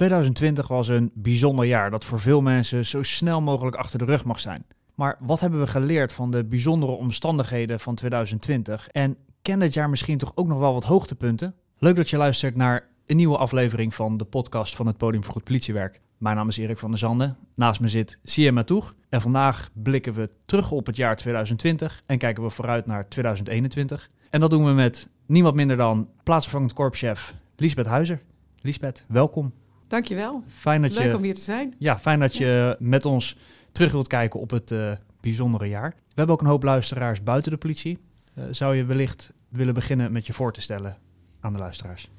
2020 was een bijzonder jaar dat voor veel mensen zo snel mogelijk achter de rug mag zijn. Maar wat hebben we geleerd van de bijzondere omstandigheden van 2020? En kent het jaar misschien toch ook nog wel wat hoogtepunten? Leuk dat je luistert naar een nieuwe aflevering van de podcast van het Podium voor Goed Politiewerk. Mijn naam is Erik van der Zanden. Naast me zit Siem Matoeg. En vandaag blikken we terug op het jaar 2020 en kijken we vooruit naar 2021. En dat doen we met niemand minder dan plaatsvervangend korpschef Liesbeth Huizer. Liesbeth, welkom. Dankjewel. Fijn dat Leuk je, om hier te zijn. ja, fijn dat je met ons terug wilt kijken op het eh, bijzondere jaar. We hebben ook een hoop luisteraars buiten de politie. Eh, zou je wellicht willen beginnen met je voor te stellen aan de luisteraars?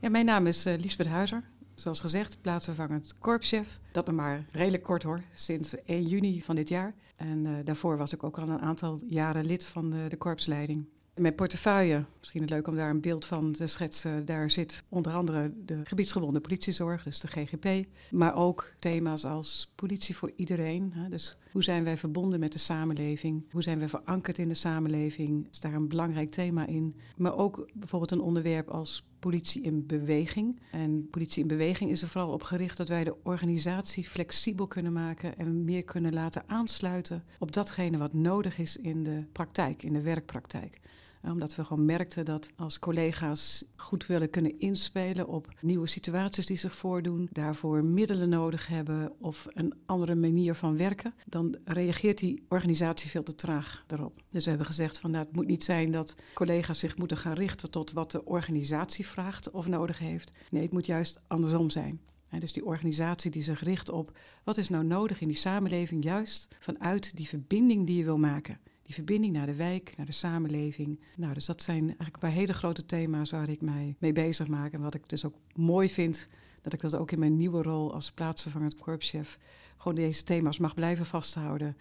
Ja, mijn naam is uh, Liesbeth Huizer. Zoals gezegd, plaatsvervangend korpschef. Dat nog maar redelijk kort hoor, sinds 1 juni van dit jaar. En daarvoor was ik ook al een aantal jaren lid van de, de korpsleiding. Mijn portefeuille, misschien leuk om daar een beeld van te schetsen. Daar zit onder andere de gebiedsgebonden politiezorg, dus de GGP. Maar ook thema's als politie voor iedereen. Dus hoe zijn wij verbonden met de samenleving? Hoe zijn wij verankerd in de samenleving? Is daar een belangrijk thema in? Maar ook bijvoorbeeld een onderwerp als politie in beweging. En politie in beweging is er vooral op gericht dat wij de organisatie flexibel kunnen maken en meer kunnen laten aansluiten op datgene wat nodig is in de praktijk, in de werkpraktijk omdat we gewoon merkten dat als collega's goed willen kunnen inspelen op nieuwe situaties die zich voordoen, daarvoor middelen nodig hebben of een andere manier van werken, dan reageert die organisatie veel te traag daarop. Dus we hebben gezegd van nou, het moet niet zijn dat collega's zich moeten gaan richten tot wat de organisatie vraagt of nodig heeft. Nee, het moet juist andersom zijn. dus die organisatie die zich richt op wat is nou nodig in die samenleving, juist vanuit die verbinding die je wil maken die verbinding naar de wijk, naar de samenleving. Nou, dus dat zijn eigenlijk een paar hele grote thema's waar ik mij mee bezig maak. En wat ik dus ook mooi vind, dat ik dat ook in mijn nieuwe rol als plaatsvervangend korpschef gewoon deze thema's mag blijven vasthouden.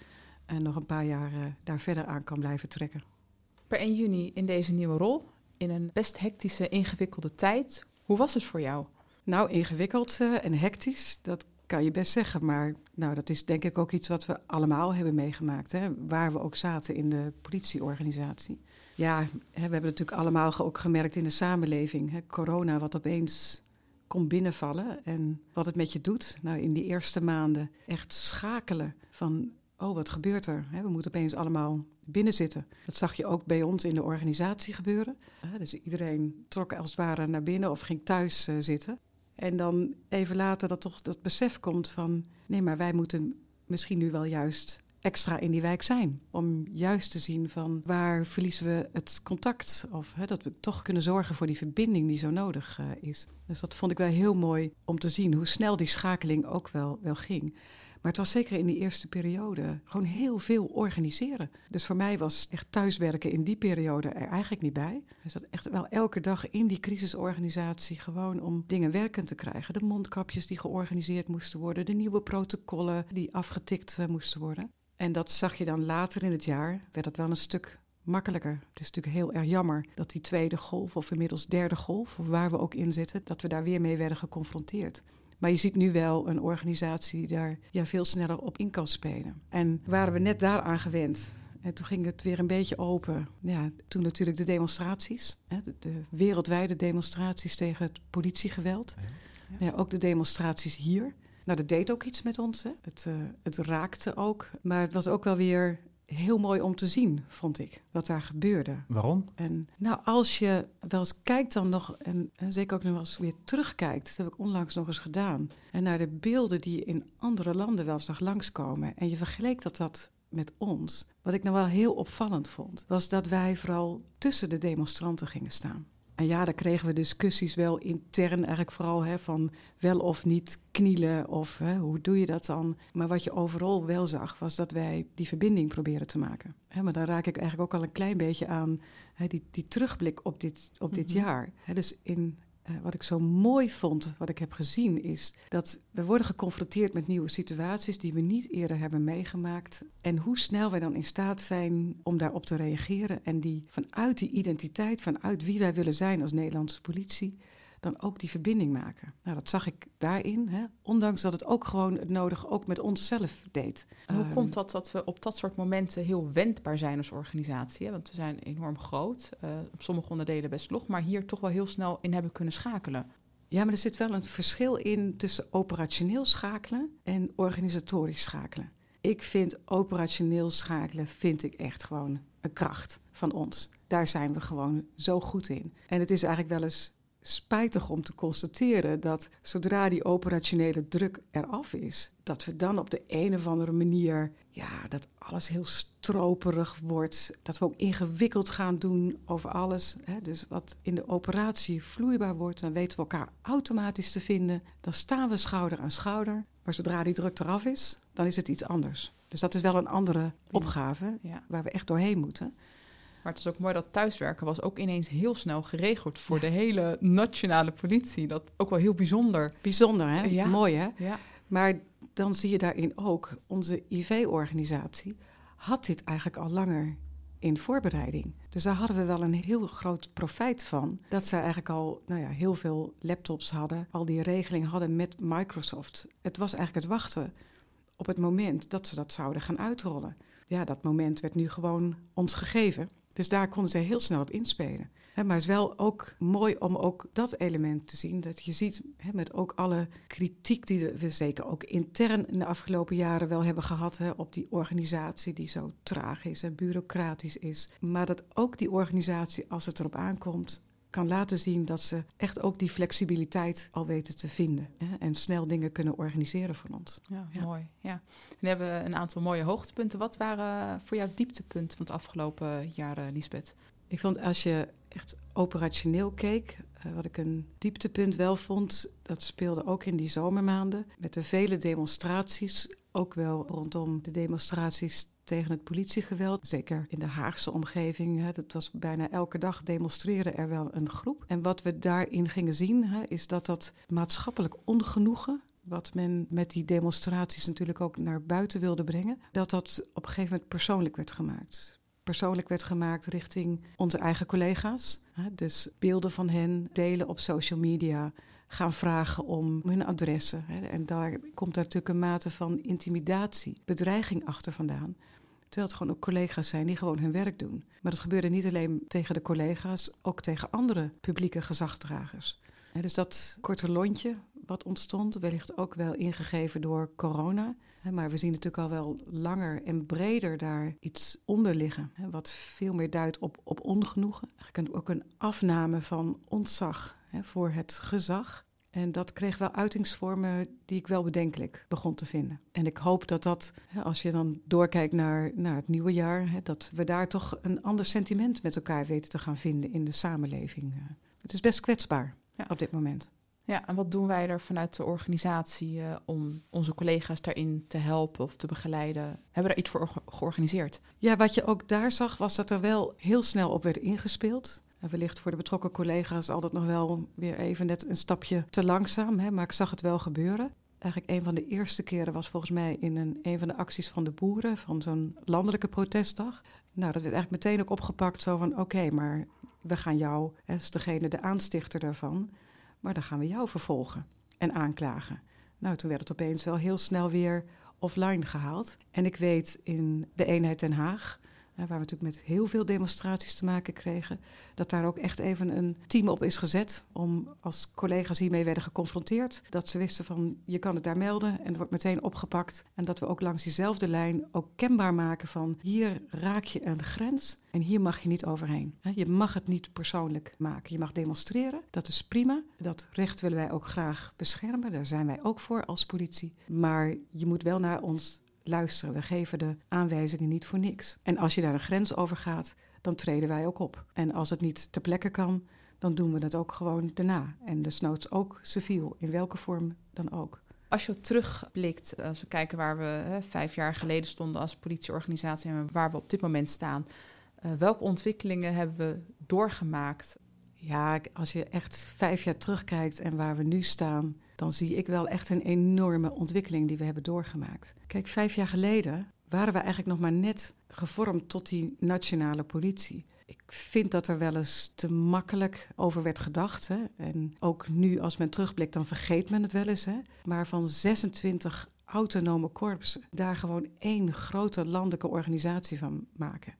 En nog een paar jaar uh, daar verder aan kan blijven trekken. Per 1 juni in deze nieuwe rol, in een best hectische, ingewikkelde tijd. Hoe was het voor jou? Nou, ingewikkeld uh, en hectisch, dat kan je best zeggen. Maar nou, dat is denk ik ook iets wat we allemaal hebben meegemaakt. Hè? Waar we ook zaten in de politieorganisatie. Ja, hè, we hebben natuurlijk allemaal ook gemerkt in de samenleving. Hè? Corona, wat opeens komt binnenvallen en wat het met je doet. Nou, in die eerste maanden echt schakelen van... Oh, wat gebeurt er? We moeten opeens allemaal binnen zitten. Dat zag je ook bij ons in de organisatie gebeuren. Dus iedereen trok als het ware naar binnen of ging thuis uh, zitten. En dan even later dat toch dat besef komt van... nee, maar wij moeten misschien nu wel juist extra in die wijk zijn. Om juist te zien van waar verliezen we het contact. Of hè, dat we toch kunnen zorgen voor die verbinding die zo nodig uh, is. Dus dat vond ik wel heel mooi om te zien hoe snel die schakeling ook wel, wel ging. Maar het was zeker in die eerste periode gewoon heel veel organiseren. Dus voor mij was echt thuiswerken in die periode er eigenlijk niet bij. Ik zat echt wel elke dag in die crisisorganisatie gewoon om dingen werkend te krijgen. De mondkapjes die georganiseerd moesten worden, de nieuwe protocollen die afgetikt uh, moesten worden. En dat zag je dan later in het jaar, werd dat wel een stuk makkelijker. Het is natuurlijk heel erg jammer dat die tweede golf, of inmiddels derde golf, of waar we ook in zitten, dat we daar weer mee werden geconfronteerd. Maar je ziet nu wel een organisatie die daar ja, veel sneller op in kan spelen. En waren we net daaraan gewend. En toen ging het weer een beetje open. Ja, toen natuurlijk de demonstraties, hè, de, de, wereldwijde demonstraties tegen het politiegeweld. Ja. ja. ook de demonstraties hier. Nou, dat deed ook iets met ons. Hè. Het, uh, het raakte ook. Maar het was ook wel weer heel mooi om te zien, vond ik, wat daar gebeurde. Waarom? En nou, als je wel eens kijkt dan nog, en, en zeker ook nog eens weer terugkijkt, dat heb ik onlangs nog eens gedaan, en naar de beelden die in andere landen wel eens nog langskomen, en je vergeleek dat dat met ons, wat ik nou wel heel opvallend vond, was dat wij vooral tussen de demonstranten gingen staan. En ja, daar kregen we discussies wel intern, eigenlijk vooral hè, van wel of niet knielen of hè, hoe doe je dat dan. Maar wat je overal wel zag, was dat wij die verbinding proberen te maken. Hè, maar dan raak ik eigenlijk ook al een klein beetje aan hè, die, die terugblik op dit, op dit Mhm. jaar. Hè, dus in wat ik zo mooi vond, wat ik heb gezien, is dat we worden geconfronteerd met nieuwe situaties die we niet eerder hebben meegemaakt. En hoe snel wij dan in staat zijn om daarop te reageren en die vanuit die identiteit, vanuit wie wij willen zijn als Nederlandse politie, dan ook die verbinding maken. Nou, dat zag ik daarin, hè? ondanks dat het ook gewoon het nodige ook met onszelf deed. En hoe Ehm, komt dat dat we op dat soort momenten heel wendbaar zijn als organisatie? Hè? Want we zijn enorm groot, eh, op sommige onderdelen best log, maar hier toch wel heel snel in hebben kunnen schakelen. Ja, maar er zit wel een verschil in tussen operationeel schakelen en organisatorisch schakelen. Ik vind operationeel schakelen vind ik echt gewoon een kracht van ons. Daar zijn we gewoon zo goed in. En het is eigenlijk wel eens spijtig om te constateren dat zodra die operationele druk eraf is, dat we dan op de een of andere manier, ja, dat alles heel stroperig wordt. Dat we ook ingewikkeld gaan doen over alles. Hè. Dus wat in de operatie vloeibaar wordt, dan weten we elkaar automatisch te vinden. Dan staan we schouder aan schouder. Maar zodra die druk eraf is, dan is het iets anders. Dus dat is wel een andere opgave Ja. waar we echt doorheen moeten. Maar het is ook mooi dat thuiswerken was ook ineens heel snel geregeld voor de hele nationale politie. Dat ook wel heel bijzonder. Bijzonder, hè? Ja. Mooi, hè? Ja. Maar dan zie je daarin ook, onze IV-organisatie had dit eigenlijk al langer in voorbereiding. Dus daar hadden we wel een heel groot profijt van. Dat zij eigenlijk al nou ja, heel veel laptops hadden, al die regeling hadden met Microsoft. Het was eigenlijk het wachten op het moment dat ze dat zouden gaan uitrollen. Ja, dat moment werd nu gewoon ons gegeven. Dus daar konden ze heel snel op inspelen. Maar het is wel ook mooi om ook dat element te zien. Dat je ziet met ook alle kritiek die we zeker ook intern in de afgelopen jaren wel hebben gehad. Op die organisatie die zo traag is en bureaucratisch is. Maar dat ook die organisatie, als het erop aankomt, kan laten zien dat ze echt ook die flexibiliteit al weten te vinden. Hè, en snel dingen kunnen organiseren voor ons. Ja, Ja. mooi. Ja. Dan hebben we een aantal mooie hoogtepunten. Wat waren voor jou dieptepunten van het afgelopen jaar, eh, Lisbeth? Ik vond als je echt operationeel keek, eh, wat ik een dieptepunt wel vond, dat speelde ook in die zomermaanden. Met de vele demonstraties, ook wel rondom de demonstraties tegen het politiegeweld. Zeker in de Haagse omgeving. Hè, dat was bijna elke dag demonstreren er wel een groep. En wat we daarin gingen zien, hè, is dat dat maatschappelijk ongenoegen wat men met die demonstraties natuurlijk ook naar buiten wilde brengen, dat dat op een gegeven moment persoonlijk werd gemaakt persoonlijk werd gemaakt richting onze eigen collega's. Dus beelden van hen delen op social media, gaan vragen om hun adressen. En daar komt natuurlijk een mate van intimidatie, bedreiging achter vandaan. Terwijl het gewoon ook collega's zijn die gewoon hun werk doen. Maar dat gebeurde niet alleen tegen de collega's, ook tegen andere publieke gezagdragers. Dus dat korte lontje wat ontstond, wellicht ook wel ingegeven door corona. Maar we zien natuurlijk al wel langer en breder daar iets onder liggen. Wat veel meer duidt op, op ongenoegen. Eigenlijk ook een afname van ontzag hè, voor het gezag. En dat kreeg wel uitingsvormen die ik wel bedenkelijk begon te vinden. En ik hoop dat dat, als je dan doorkijkt naar, naar het nieuwe jaar, hè, dat we daar toch een ander sentiment met elkaar weten te gaan vinden in de samenleving. eh. Het is best kwetsbaar Ja. op dit moment. Ja, en wat doen wij er vanuit de organisatie eh, om onze collega's daarin te helpen of te begeleiden? Hebben we daar iets voor orga- georganiseerd? Ja, wat je ook daar zag, was dat er wel heel snel op werd ingespeeld. Wellicht voor de betrokken collega's altijd nog wel weer even net een stapje te langzaam, hè, maar ik zag het wel gebeuren. Eigenlijk een van de eerste keren was volgens mij in een, een van de acties van de boeren, van zo'n landelijke protestdag. Nou, dat werd eigenlijk meteen ook opgepakt, zo van oké, maar we gaan jou, hè, is degene de aanstichter daarvan, maar dan gaan we jou vervolgen en aanklagen. Nou, toen werd het opeens wel heel snel weer offline gehaald. En ik weet in de eenheid Den Haag, waar we natuurlijk met heel veel demonstraties te maken kregen, dat daar ook echt even een team op is gezet om als collega's hiermee werden geconfronteerd, dat ze wisten van je kan het daar melden en het wordt meteen opgepakt. En dat we ook langs diezelfde lijn ook kenbaar maken van hier raak je een grens en hier mag je niet overheen. Je mag het niet persoonlijk maken. Je mag demonstreren, dat is prima. Dat recht willen wij ook graag beschermen. Daar zijn wij ook voor als politie. Maar je moet wel naar ons luisteren. We geven de aanwijzingen niet voor niks. En als je daar een grens over gaat, dan treden wij ook op. En als het niet ter plekke kan, dan doen we het ook gewoon daarna. En desnoods ook civiel, in welke vorm dan ook. Als je terugblikt, als we kijken waar we hè, vijf jaar geleden stonden als politieorganisatie en waar we op dit moment staan, eh, welke ontwikkelingen hebben we doorgemaakt? Ja, als je echt vijf jaar terugkijkt en waar we nu staan, dan zie ik wel echt een enorme ontwikkeling die we hebben doorgemaakt. Kijk, vijf jaar geleden waren we eigenlijk nog maar net gevormd tot die nationale politie. Ik vind dat er wel eens te makkelijk over werd gedacht. Hè? En ook nu, als men terugblikt, dan vergeet men het wel eens. Hè? Maar van 26 autonome korpsen, daar gewoon één grote landelijke organisatie van maken.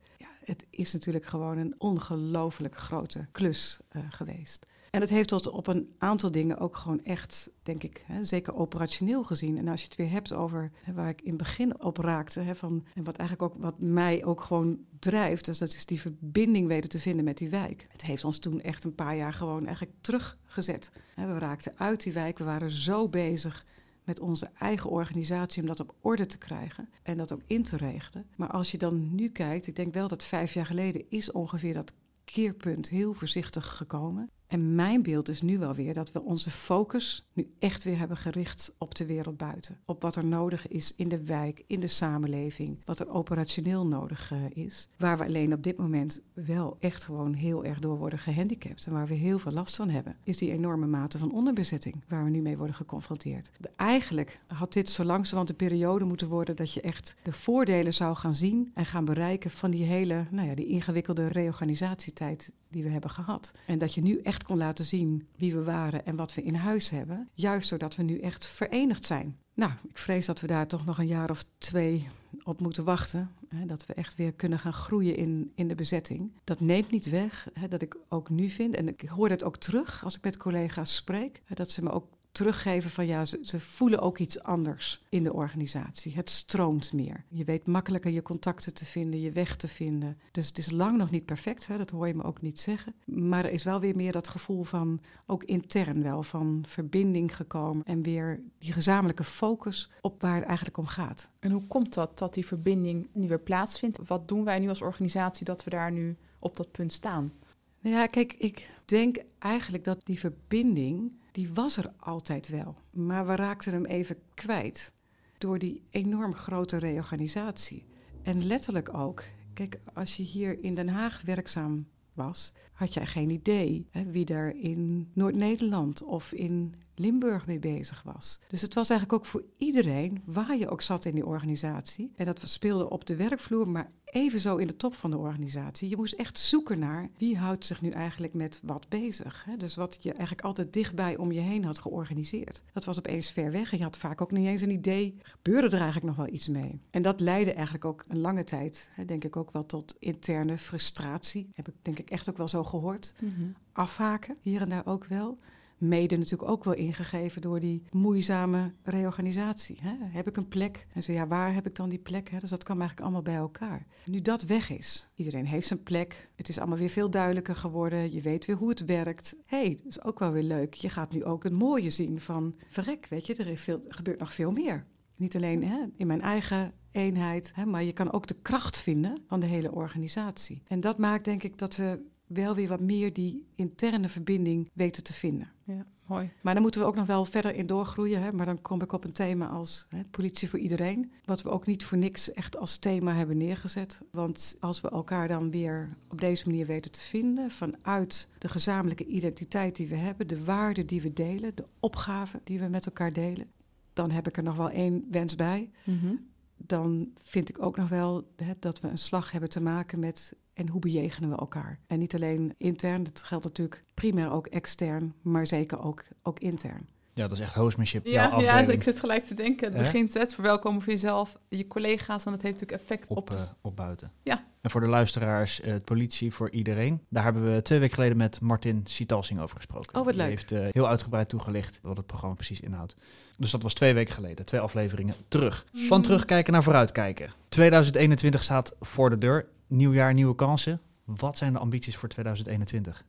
Het is natuurlijk gewoon een ongelooflijk grote klus eh, geweest. En het heeft tot op een aantal dingen ook gewoon echt, denk ik, hè, zeker operationeel gezien. En als je het weer hebt over waar ik in het begin op raakte, hè, van, en wat eigenlijk ook wat mij ook gewoon drijft, dus dat is die verbinding weten te vinden met die wijk. Het heeft ons toen echt een paar jaar gewoon eigenlijk teruggezet. We raakten uit die wijk, we waren zo bezig met onze eigen organisatie om dat op orde te krijgen en dat ook in te regelen. Maar als je dan nu kijkt, ik denk wel dat vijf jaar geleden is ongeveer dat keerpunt heel voorzichtig gekomen. En mijn beeld is nu wel weer dat we onze focus nu echt weer hebben gericht op de wereld buiten. Op wat er nodig is in de wijk, in de samenleving, wat er operationeel nodig uh, is. Waar we alleen op dit moment wel echt gewoon heel erg door worden gehandicapt en waar we heel veel last van hebben, is die enorme mate van onderbezetting waar we nu mee worden geconfronteerd. Eigenlijk had dit zo langzamerhand de periode moeten worden dat je echt de voordelen zou gaan zien en gaan bereiken van die hele, nou ja, die ingewikkelde reorganisatietijd die we hebben gehad. En dat je nu echt kon laten zien wie we waren en wat we in huis hebben. Juist doordat we nu echt verenigd zijn. Nou, ik vrees dat we daar toch nog een jaar of twee op moeten wachten. Hè, dat we echt weer kunnen gaan groeien in, in de bezetting. Dat neemt niet weg hè, dat ik ook nu vind, en ik hoor het ook terug als ik met collega's spreek, hè, dat ze me ook teruggeven van ja, ze, ze, voelen ook iets anders in de organisatie. Het stroomt meer. Je weet makkelijker je contacten te vinden, je weg te vinden. Dus het is lang nog niet perfect, hè? dat hoor je me ook niet zeggen. Maar er is wel weer meer dat gevoel van, ook intern wel, van verbinding gekomen. En weer die gezamenlijke focus op waar het eigenlijk om gaat. En hoe komt dat, dat die verbinding nu weer plaatsvindt? Wat doen wij nu als organisatie dat we daar nu op dat punt staan? Nou ja, kijk, ik denk eigenlijk dat die verbinding die was er altijd wel. Maar we raakten hem even kwijt door die enorm grote reorganisatie. En letterlijk ook, kijk, als je hier in Den Haag werkzaam was, had je geen idee hè, wie er in Noord-Nederland of in Limburg mee bezig was. Dus het was eigenlijk ook voor iedereen, waar je ook zat in die organisatie. En dat speelde op de werkvloer, maar evenzo in de top van de organisatie. Je moest echt zoeken naar wie houdt zich nu eigenlijk met wat bezig. Hè? Dus wat je eigenlijk altijd dichtbij om je heen had georganiseerd. Dat was opeens ver weg en je had vaak ook niet eens een idee. Gebeurde er eigenlijk nog wel iets mee? En dat leidde eigenlijk ook een lange tijd, hè, denk ik ook wel tot interne frustratie. Heb ik denk ik echt ook wel zo gehoord. Mm Afhaken, hier en daar ook wel mede natuurlijk ook wel ingegeven door die moeizame reorganisatie. Hè? Heb ik een plek? En zo ja, waar heb ik dan die plek? Hè? Dus dat kwam eigenlijk allemaal bij elkaar. Nu dat weg is, iedereen heeft zijn plek. Het is allemaal weer veel duidelijker geworden. Je weet weer hoe het werkt. hey, dat is ook wel weer leuk. Je gaat nu ook het mooie zien van, verrek, weet je, er, er gebeurt nog veel meer. Niet alleen hè, in mijn eigen eenheid, hè, maar je kan ook de kracht vinden van de hele organisatie. En dat maakt denk ik dat we wel weer wat meer die interne verbinding weten te vinden. Ja, mooi. Maar dan moeten we ook nog wel verder in doorgroeien. Hè? Maar dan kom ik op een thema als hè, politie voor iedereen. Wat we ook niet voor niks echt als thema hebben neergezet. Want als we elkaar dan weer op deze manier weten te vinden... vanuit de gezamenlijke identiteit die we hebben... de waarden die we delen, de opgaven die we met elkaar delen... dan heb ik er nog wel één wens bij. Mm Dan vind ik ook nog wel hè, dat we een slag hebben te maken met en hoe bejegenen we elkaar? En niet alleen intern, dat geldt natuurlijk primair ook extern, maar zeker ook, ook intern. Ja, dat is echt hostmanship. Ja, ja, ik zit gelijk te denken. Het begint het verwelkomen voor jezelf, je collega's, want het heeft natuurlijk effect op, op, uh, op buiten. Ja. En voor de luisteraars, uh, politie voor iedereen. Daar hebben we twee weken geleden met Martin Sitalsing over gesproken. Oh, wat Die leuk. heeft uh, heel uitgebreid toegelicht wat het programma precies inhoudt. Dus dat was twee weken geleden, twee afleveringen terug. Van terugkijken naar vooruitkijken. 2021 staat voor de deur. Nieuw jaar, nieuwe kansen. Wat zijn de ambities voor 2021?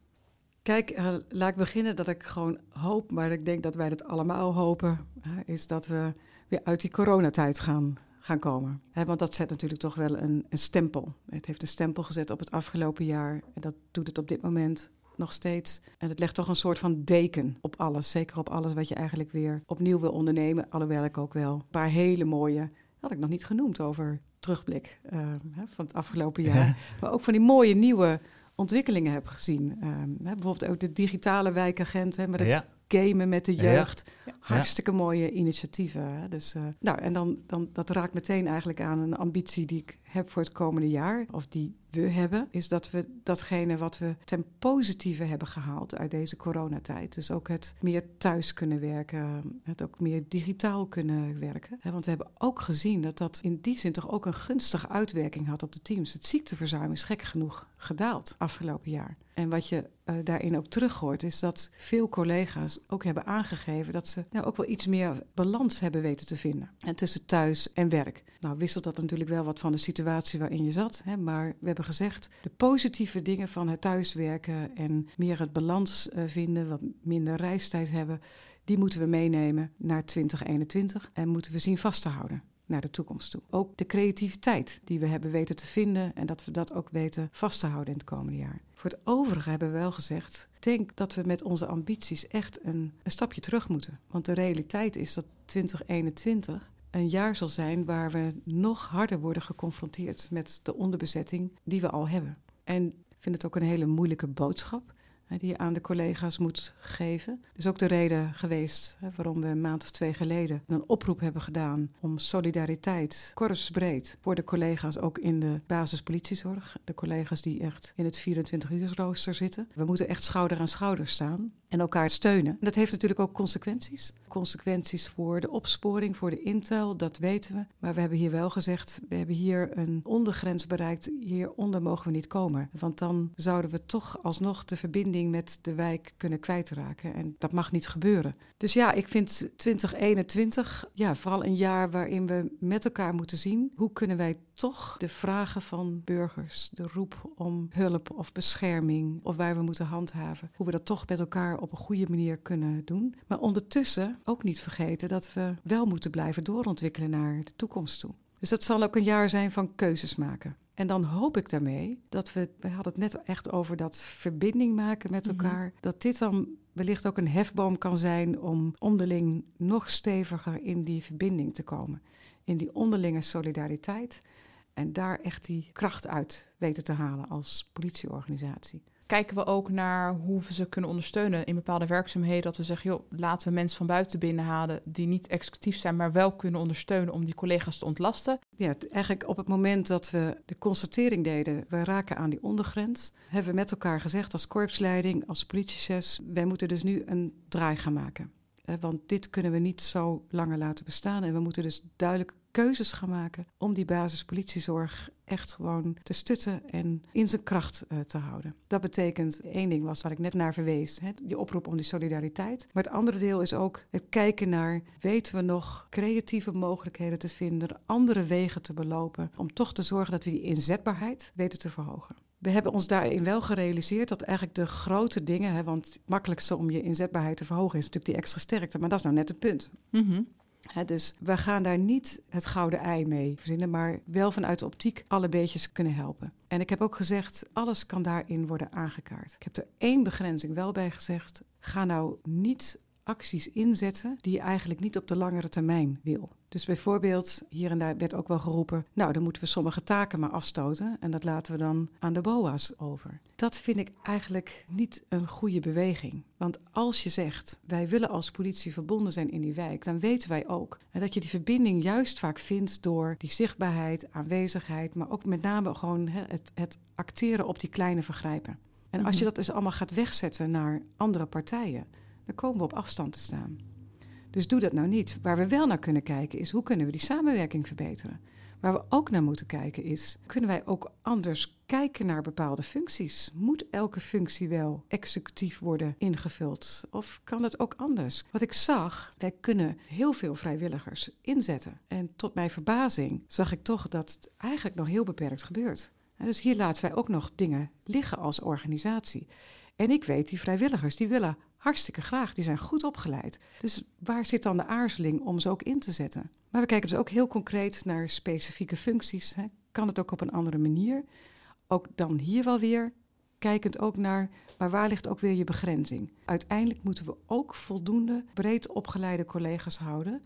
Kijk, uh, laat ik beginnen dat ik gewoon hoop, maar ik denk dat wij het allemaal hopen, is dat we weer uit die coronatijd gaan, gaan komen. He, want dat zet natuurlijk toch wel een, een, stempel. Het heeft een stempel gezet op het afgelopen jaar en dat doet het op dit moment nog steeds. En het legt toch een soort van deken op alles, zeker op alles wat je eigenlijk weer opnieuw wil ondernemen. Alhoewel ik ook wel een paar hele mooie, had ik nog niet genoemd over terugblik uh, van het afgelopen jaar, maar ook van die mooie nieuwe ontwikkelingen heb gezien. Hè, bijvoorbeeld ook de digitale wijkagent, hè, met het ja. Gamen met de jeugd. Ja. Hartstikke mooie initiatieven. Hè. Dus, uh, nou, en dan, dan, dat raakt meteen eigenlijk aan een ambitie die ik heb voor het komende jaar. Of die we hebben, is dat we datgene wat we ten positieve hebben gehaald uit deze coronatijd. Dus ook het meer thuis kunnen werken, het ook meer digitaal kunnen werken. Want we hebben ook gezien dat dat in die zin toch ook een gunstige uitwerking had op de teams. Het ziekteverzuim is gek genoeg gedaald afgelopen jaar. En wat je uh, daarin ook terug hoort, is dat veel collega's ook hebben aangegeven dat ze nou, ook wel iets meer balans hebben weten te vinden. En tussen thuis en werk. Nou wisselt dat natuurlijk wel wat van de situatie waarin je zat. Hè, maar we hebben gezegd, de positieve dingen van het thuiswerken en meer het balans uh, vinden, wat minder reistijd hebben, die moeten we meenemen naar 2021 en moeten we zien vast te houden naar de toekomst toe. Ook de creativiteit die we hebben weten te vinden en dat we dat ook weten vast te houden in het komende jaar. Voor het overige hebben we wel gezegd, denk dat we met onze ambities echt een, een stapje terug moeten. Want de realiteit is dat 2021 een jaar zal zijn waar we nog harder worden geconfronteerd met de onderbezetting die we al hebben. En ik vind het ook een hele moeilijke boodschap die je aan de collega's moet geven. Dat is ook de reden geweest waarom we een maand of twee geleden een oproep hebben gedaan om solidariteit, korpsbreed, voor de collega's ook in de basispolitiezorg. De collega's die echt in het 24 uur rooster zitten. We moeten echt schouder aan schouder staan en elkaar steunen. Dat heeft natuurlijk ook consequenties. Consequenties voor de opsporing, voor de intel, dat weten we. Maar we hebben hier wel gezegd, we hebben hier een ondergrens bereikt. Hieronder mogen we niet komen. Want dan zouden we toch alsnog de verbinding met de wijk kunnen kwijtraken. En dat mag niet gebeuren. Dus ja, ik vind 2021 ja, vooral een jaar waarin we met elkaar moeten zien... hoe kunnen wij toch de vragen van burgers, de roep om hulp of bescherming... of waar we moeten handhaven, hoe we dat toch met elkaar op een goede manier kunnen doen. Maar ondertussen ook niet vergeten dat we wel moeten blijven doorontwikkelen naar de toekomst toe. Dus dat zal ook een jaar zijn van keuzes maken. En dan hoop ik daarmee dat we, we hadden het net echt over dat verbinding maken met mhm. elkaar, dat dit dan wellicht ook een hefboom kan zijn om onderling nog steviger in die verbinding te komen. In die onderlinge solidariteit en daar echt die kracht uit weten te halen als politieorganisatie kijken we ook naar hoe we ze kunnen ondersteunen in bepaalde werkzaamheden. Dat we zeggen, joh, laten we mensen van buiten binnenhalen die niet executief zijn, maar wel kunnen ondersteunen om die collega's te ontlasten. Ja, eigenlijk op het moment dat we de constatering deden, we raken aan die ondergrens, hebben we met elkaar gezegd als korpsleiding, als politiechefs, wij moeten dus nu een draai gaan maken. Want dit kunnen we niet zo langer laten bestaan. En we moeten dus duidelijk keuzes gaan maken om die basispolitiezorg echt gewoon te stutten en in zijn kracht uh, te houden. Dat betekent, één ding was waar ik net naar verwees, hè, die oproep om die solidariteit. Maar het andere deel is ook het kijken naar, weten we nog creatieve mogelijkheden te vinden, andere wegen te belopen, om toch te zorgen dat we die inzetbaarheid weten te verhogen. We hebben ons daarin wel gerealiseerd dat eigenlijk de grote dingen, hè, want het makkelijkste om je inzetbaarheid te verhogen is natuurlijk die extra sterkte, maar dat is nou net het punt. Mm dus we gaan daar niet het gouden ei mee verzinnen, maar wel vanuit de optiek alle beetjes kunnen helpen. En ik heb ook gezegd, alles kan daarin worden aangekaart. Ik heb er één begrenzing wel bij gezegd. Ga nou niet acties inzetten die je eigenlijk niet op de langere termijn wil. Dus bijvoorbeeld, hier en daar werd ook wel geroepen, nou dan moeten we sommige taken maar afstoten en dat laten we dan aan de BOA's over. Dat vind ik eigenlijk niet een goede beweging. Want als je zegt, wij willen als politie verbonden zijn in die wijk, dan weten wij ook dat je die verbinding juist vaak vindt door die zichtbaarheid, aanwezigheid, maar ook met name gewoon het, het acteren op die kleine vergrijpen. En als je mhm. dat dus allemaal gaat wegzetten naar andere partijen, komen we op afstand te staan. Dus doe dat nou niet. Waar we wel naar kunnen kijken is hoe kunnen we die samenwerking verbeteren. Waar we ook naar moeten kijken is, kunnen wij ook anders kijken naar bepaalde functies? Moet elke functie wel executief worden ingevuld? Of kan het ook anders? Wat ik zag, wij kunnen heel veel vrijwilligers inzetten. En tot mijn verbazing zag ik toch dat het eigenlijk nog heel beperkt gebeurt. Dus hier laten wij ook nog dingen liggen als organisatie. En ik weet, die vrijwilligers die willen hartstikke graag. Die zijn goed opgeleid. Dus waar zit dan de aarzeling om ze ook in te zetten? Maar we kijken dus ook heel concreet naar specifieke functies. Hè. Kan het ook op een andere manier? Ook dan hier wel weer kijkend ook naar, maar waar ligt ook weer je begrenzing? Uiteindelijk moeten we ook voldoende breed opgeleide collega's houden,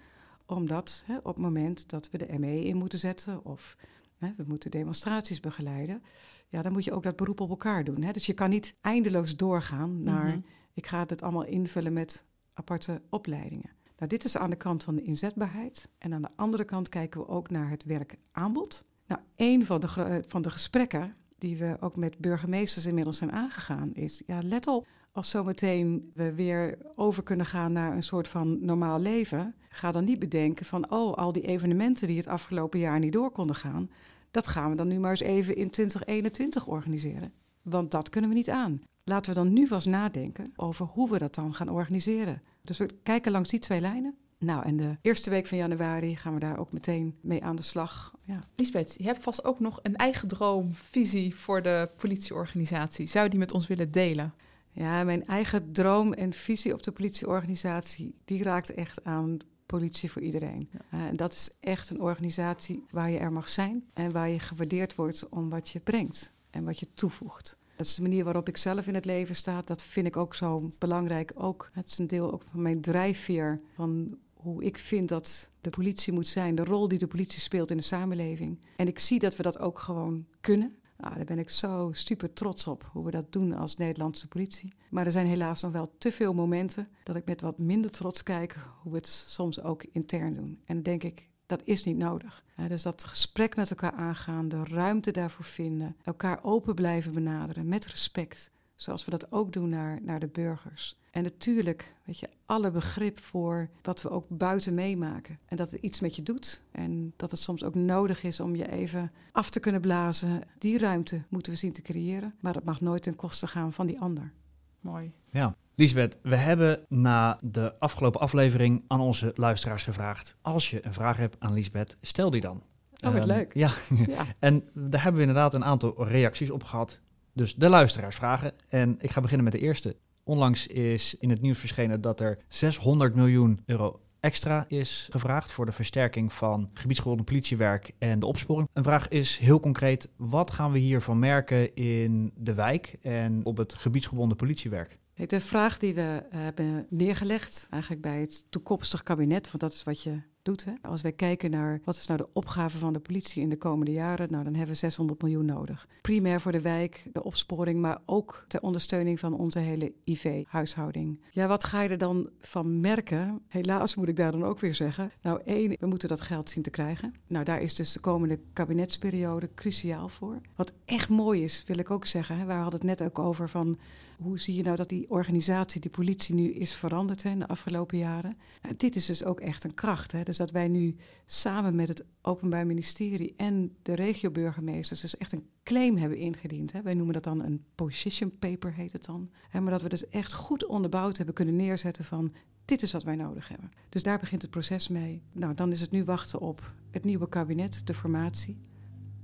omdat hè, op het moment dat we de ME in moeten zetten of hè, we moeten demonstraties begeleiden, ja, dan moet je ook dat beroep op elkaar doen. Hè. Dus je kan niet eindeloos doorgaan naar mhm. Ik ga het allemaal invullen met aparte opleidingen. Nou, dit is aan de kant van de inzetbaarheid. En aan de andere kant kijken we ook naar het werkaanbod. Nou, een van de, van de gesprekken die we ook met burgemeesters inmiddels zijn aangegaan, is ja, let op. Als zometeen we weer over kunnen gaan naar een soort van normaal leven, ga dan niet bedenken van, oh, al die evenementen die het afgelopen jaar niet door konden gaan, dat gaan we dan nu maar eens even in 2021 organiseren. Want dat kunnen we niet aan. Laten we dan nu vast nadenken over hoe we dat dan gaan organiseren. Dus we kijken langs die twee lijnen. Nou, en de eerste week van januari gaan we daar ook meteen mee aan de slag. Ja. Lisbeth, je hebt vast ook nog een eigen droom, visie voor de politieorganisatie. Zou je die met ons willen delen? Ja, mijn eigen droom en visie op de politieorganisatie, die raakt echt aan politie voor iedereen. Uh, en dat is echt een organisatie waar je er mag zijn en waar je gewaardeerd wordt om wat je brengt en wat je toevoegt. Dat is de manier waarop ik zelf in het leven sta. Dat vind ik ook zo belangrijk. Ook, het is een deel ook van mijn drijfveer. Van hoe ik vind dat de politie moet zijn. De rol die de politie speelt in de samenleving. En ik zie dat we dat ook gewoon kunnen. Nou, daar ben ik zo super trots op hoe we dat doen als Nederlandse politie. Maar er zijn helaas nog wel te veel momenten dat ik met wat minder trots kijk hoe we het soms ook intern doen. En dan denk ik, dat is niet nodig. dus dat gesprek met elkaar aangaan, de ruimte daarvoor vinden, elkaar open blijven benaderen met respect, zoals we dat ook doen naar, naar de burgers. En natuurlijk, weet je, alle begrip voor wat we ook buiten meemaken. En dat het iets met je doet. En dat het soms ook nodig is om je even af te kunnen blazen. Die ruimte moeten we zien te creëren. Maar dat mag nooit ten koste gaan van die ander. Mooi. Ja. Lisbeth, we hebben na de afgelopen aflevering aan onze luisteraars gevraagd. Als je een vraag hebt aan Lisbeth, stel die dan. Oh, wat Ehm, leuk. Ja. Ja. en daar hebben we inderdaad een aantal reacties op gehad. Dus de luisteraars vragen. En ik ga beginnen met de eerste. Onlangs is in het nieuws verschenen dat er 600 miljoen euro extra is gevraagd voor de versterking van gebiedsgebonden politiewerk en de opsporing. Een vraag is heel concreet: wat gaan we hiervan merken in de wijk en op het gebiedsgebonden politiewerk? De vraag die we hebben neergelegd, eigenlijk bij het toekomstig kabinet, want dat is wat je doet. Hè? Als wij kijken naar wat is nou de opgave van de politie in de komende jaren, nou dan hebben we 600 miljoen nodig. Primair voor de wijk, de opsporing, maar ook ter ondersteuning van onze hele IV-huishouding. Ja, wat ga je er dan van merken? Helaas moet ik daar dan ook weer zeggen. Nou, één, we moeten dat geld zien te krijgen. Nou, daar is dus de komende kabinetsperiode cruciaal voor. Wat echt mooi is, wil ik ook zeggen. Hè? We hadden het net ook over van hoe zie je nou dat die organisatie, die politie nu is veranderd hè, in de afgelopen jaren? Dit is dus ook echt een kracht. Hè? Dus dat wij nu samen met het Openbaar Ministerie en de regioburgemeesters dus echt een claim hebben ingediend. Hè? Wij noemen dat dan een position paper, heet het dan. Hè? Maar dat we dus echt goed onderbouwd hebben kunnen neerzetten van dit is wat wij nodig hebben. Dus daar begint het proces mee. Nou, dan is het nu wachten op het nieuwe kabinet, de formatie.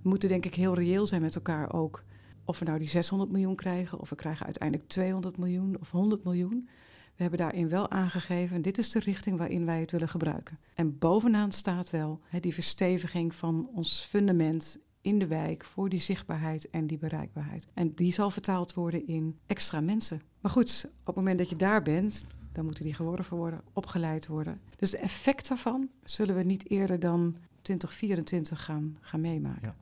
We moeten denk ik heel reëel zijn met elkaar ook of we nou die 600 miljoen krijgen, of we krijgen uiteindelijk 200 miljoen of 100 miljoen. We hebben daarin wel aangegeven, dit is de richting waarin wij het willen gebruiken. En bovenaan staat wel die versteviging van ons fundament in de wijk voor die zichtbaarheid en die bereikbaarheid. En die zal vertaald worden in extra mensen. Maar goed, op het moment dat je daar bent, dan moeten die geworven worden, opgeleid worden. Dus de effect daarvan zullen we niet eerder dan 2024 gaan, gaan meemaken.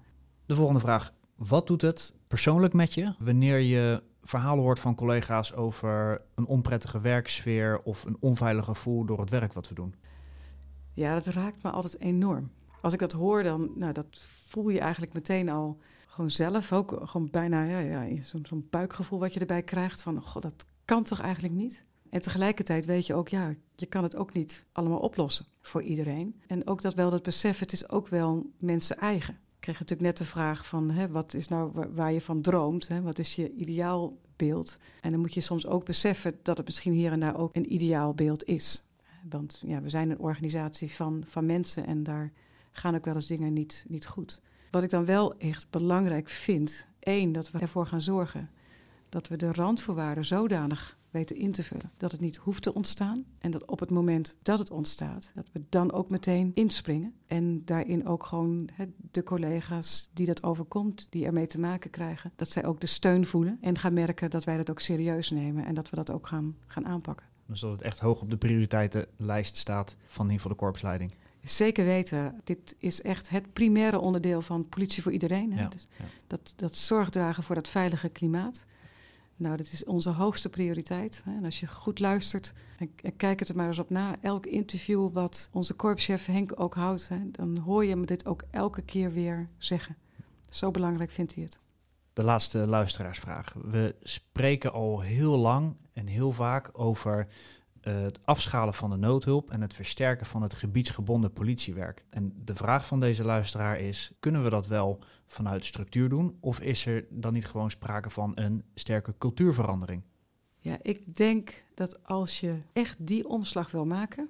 De volgende vraag. Wat doet het persoonlijk met je wanneer je verhalen hoort van collega's over een onprettige werksfeer of een onveilig gevoel door het werk wat we doen? Ja, dat raakt me altijd enorm. Als ik dat hoor, dan nou, dat voel je eigenlijk meteen al gewoon zelf. Ook gewoon bijna ja, ja, zo'n zo'n buikgevoel wat je erbij krijgt van... God, dat kan toch eigenlijk niet? En tegelijkertijd weet je ook, ja, je kan het ook niet allemaal oplossen voor iedereen. En ook dat wel dat besef, het is ook wel mensen eigen. Kreeg natuurlijk net de vraag van, hè, wat is nou waar, waar je van droomt? Hè? Wat is je ideaalbeeld? En dan moet je soms ook beseffen dat het misschien hier en daar ook een ideaalbeeld is. Want ja, we zijn een organisatie van, van mensen en daar gaan ook wel eens dingen niet, niet goed. Wat ik dan wel echt belangrijk vind, één, dat we ervoor gaan zorgen dat we de randvoorwaarden zodanig weten in te vullen dat het niet hoeft te ontstaan en dat op het moment dat het ontstaat, dat we dan ook meteen inspringen en daarin ook gewoon he, de collega's die dat overkomt, die ermee te maken krijgen, dat zij ook de steun voelen en gaan merken dat wij dat ook serieus nemen en dat we dat ook gaan, gaan aanpakken. Dus dat het echt hoog op de prioriteitenlijst staat van in ieder geval de korpsleiding. Zeker weten. Dit is echt het primaire onderdeel van politie voor iedereen. Hè? Ja, Dus ja. dat, dat zorg dragen voor dat veilige klimaat. Nou, dat is onze hoogste prioriteit. En als je goed luistert en, kijk het er maar eens op na. Elk interview wat onze korpschef Henk ook houdt, dan hoor je hem dit ook elke keer weer zeggen. Zo belangrijk vindt hij het. De laatste luisteraarsvraag. We spreken al heel lang en heel vaak over uh, het afschalen van de noodhulp en het versterken van het gebiedsgebonden politiewerk. En de vraag van deze luisteraar is: kunnen we dat wel vanuit structuur doen? Of is er dan niet gewoon sprake van een sterke cultuurverandering? Ja, ik denk dat als je echt die omslag wil maken,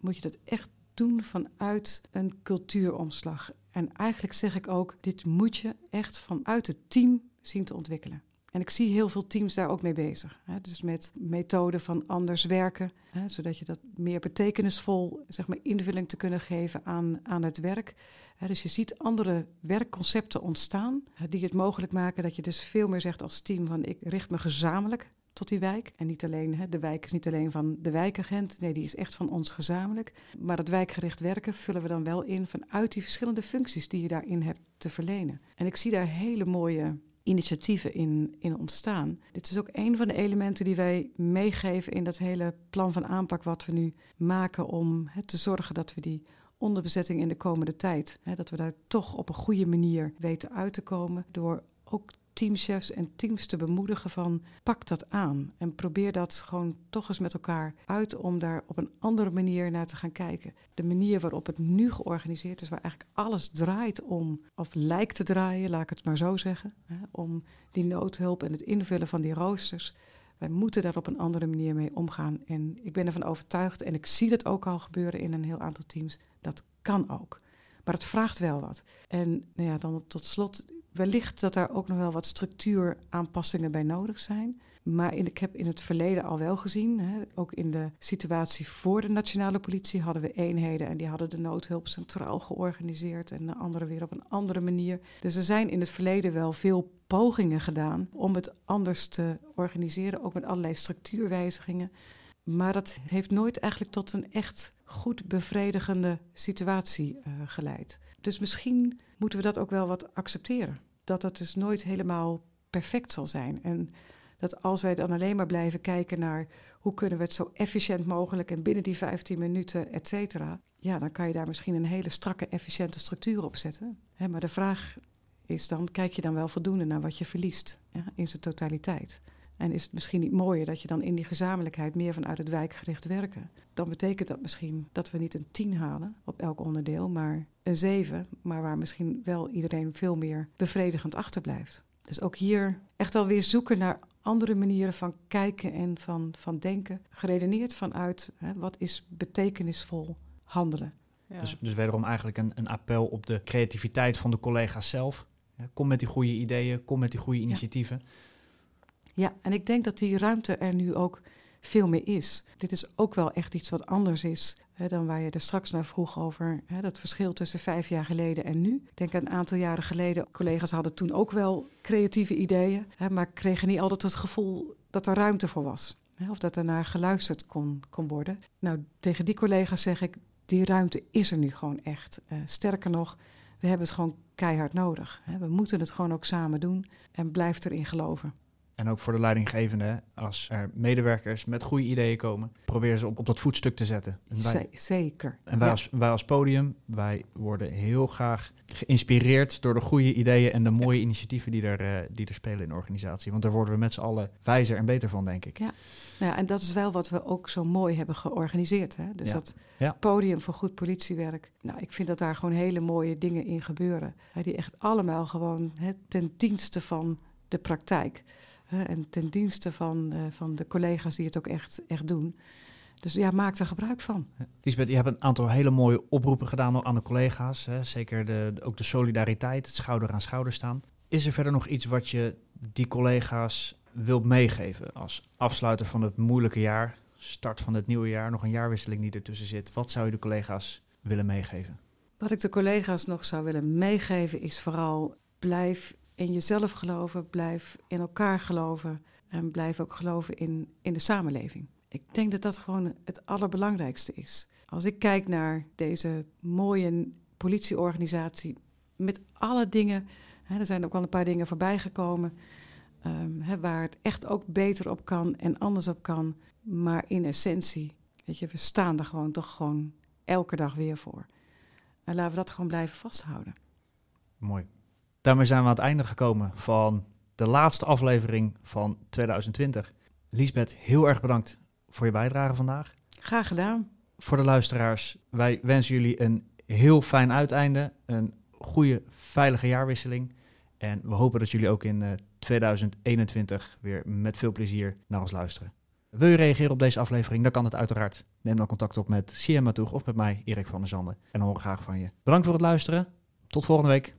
moet je dat echt doen vanuit een cultuuromslag. En eigenlijk zeg ik ook, dit moet je echt vanuit het team zien te ontwikkelen. En ik zie heel veel teams daar ook mee bezig. Hè? Dus met methoden van anders werken, hè? zodat je dat meer betekenisvol, zeg maar, invulling te kunnen geven aan, aan het werk. Hè? Dus je ziet andere werkconcepten ontstaan die het mogelijk maken dat je dus veel meer zegt als team van ik richt me gezamenlijk tot die wijk. En niet alleen, hè, de wijk is niet alleen van de wijkagent, nee, die is echt van ons gezamenlijk. Maar het wijkgericht werken vullen we dan wel in vanuit die verschillende functies die je daarin hebt te verlenen. En ik zie daar hele mooie initiatieven in, in ontstaan. Dit is ook een van de elementen die wij meegeven in dat hele plan van aanpak wat we nu maken om te zorgen dat we die onderbezetting in de komende tijd, dat we daar toch op een goede manier weten uit te komen door ook teamchefs en teams te bemoedigen van pak dat aan en probeer dat gewoon toch eens met elkaar uit om daar op een andere manier naar te gaan kijken. De manier waarop het nu georganiseerd is, waar eigenlijk alles draait om, of lijkt te draaien, laat ik het maar zo zeggen, hè, om die noodhulp en het invullen van die roosters. Wij moeten daar op een andere manier mee omgaan. En ik ben ervan overtuigd, en ik zie het ook al gebeuren in een heel aantal teams, dat kan ook. Maar het vraagt wel wat. En nou ja, dan tot slot Wellicht dat daar ook nog wel wat structuuraanpassingen bij nodig zijn. Maar ik heb in het verleden al wel gezien, hè, ook in de situatie voor de nationale politie hadden we eenheden en die hadden de noodhulp centraal georganiseerd en de andere weer op een andere manier. Dus er zijn in het verleden wel veel pogingen gedaan om het anders te organiseren, ook met allerlei structuurwijzigingen. Maar dat heeft nooit eigenlijk tot een echt goed bevredigende situatie uh, geleid. Dus misschien moeten we dat ook wel wat accepteren. Dat het dus nooit helemaal perfect zal zijn. En dat als wij dan alleen maar blijven kijken naar hoe kunnen we het zo efficiënt mogelijk en binnen die 15 minuten, et cetera. Ja, dan kan je daar misschien een hele strakke, efficiënte structuur op zetten. maar de vraag is dan, kijk je dan wel voldoende naar wat je verliest in zijn totaliteit? En is het misschien niet mooier dat je dan in die gezamenlijkheid meer vanuit het wijkgericht werken? Dan betekent dat misschien dat we niet een 10 halen op elk onderdeel, maar een 7, maar waar misschien wel iedereen veel meer bevredigend achterblijft. Dus ook hier echt alweer zoeken naar andere manieren van kijken en van, van denken, geredeneerd vanuit hè, wat is betekenisvol handelen. Ja. Dus, dus wederom eigenlijk een, een appel op de creativiteit van de collega's zelf. Kom met die goede ideeën, kom met die goede initiatieven. Ja. Ja, en ik denk dat die ruimte er nu ook veel meer is. Dit is ook wel echt iets wat anders is hè, dan waar je er straks naar vroeg over hè, dat verschil tussen vijf jaar geleden en nu. Ik denk een aantal jaren geleden, collega's hadden toen ook wel creatieve ideeën, hè, maar kregen niet altijd het gevoel dat er ruimte voor was. Of dat er naar geluisterd kon, kon worden. Nou, tegen die collega's zeg ik, die ruimte is er nu gewoon echt. Uh, sterker nog, we hebben het gewoon keihard nodig. We moeten het gewoon ook samen doen en blijf erin geloven. En ook voor de leidinggevende, als er medewerkers met goede ideeën komen, probeer ze op, op dat voetstuk te zetten. En wij, Zeker. En wij, als, wij als podium, wij worden heel graag geïnspireerd door de goede ideeën en de mooie initiatieven die er, uh, die er spelen in de organisatie. Want daar worden we met z'n allen wijzer en beter van, denk ik. Ja. Nou ja, en dat is wel wat we ook zo mooi hebben georganiseerd. Hè? Dus dat podium voor goed politiewerk. Nou, ik vind dat daar gewoon hele mooie dingen in gebeuren. die echt allemaal gewoon hè, ten dienste van de praktijk en ten dienste van, uh, van de collega's die het ook echt, echt doen. Dus ja, maak er gebruik van. Lisbeth, je hebt een aantal hele mooie oproepen gedaan aan de collega's. Hè? Zeker de, ook de solidariteit, het schouder aan schouder staan. Is er verder nog iets wat je die collega's wilt meegeven als afsluiter van het moeilijke jaar, start van het nieuwe jaar, nog een jaarwisseling die ertussen zit? Wat zou je de collega's willen meegeven? Wat ik de collega's nog zou willen meegeven is vooral blijf in jezelf geloven, blijf in elkaar geloven en blijf ook geloven in, in de samenleving. Ik denk dat dat gewoon het allerbelangrijkste is. Als ik kijk naar deze mooie politieorganisatie met alle dingen, hè, er zijn ook wel een paar dingen voorbij gekomen, um, hè, waar het echt ook beter op kan en anders op kan. Maar in essentie, weet je, we staan er gewoon toch gewoon elke dag weer voor. En laten we dat gewoon blijven vasthouden. Mooi. Daarmee zijn we aan het einde gekomen van de laatste aflevering van 2020. Liesbeth, heel erg bedankt voor je bijdrage vandaag. Graag gedaan. Voor de luisteraars, wij wensen jullie een heel fijn uiteinde, een goede, veilige jaarwisseling. En we hopen dat jullie ook in 2021 weer met veel plezier naar ons luisteren. Wil je reageren op deze aflevering? Dan kan het uiteraard. Neem dan contact op met CM Matoeg of met mij, Erik van der Zanden. En dan horen we graag van je. Bedankt voor het luisteren. Tot volgende week.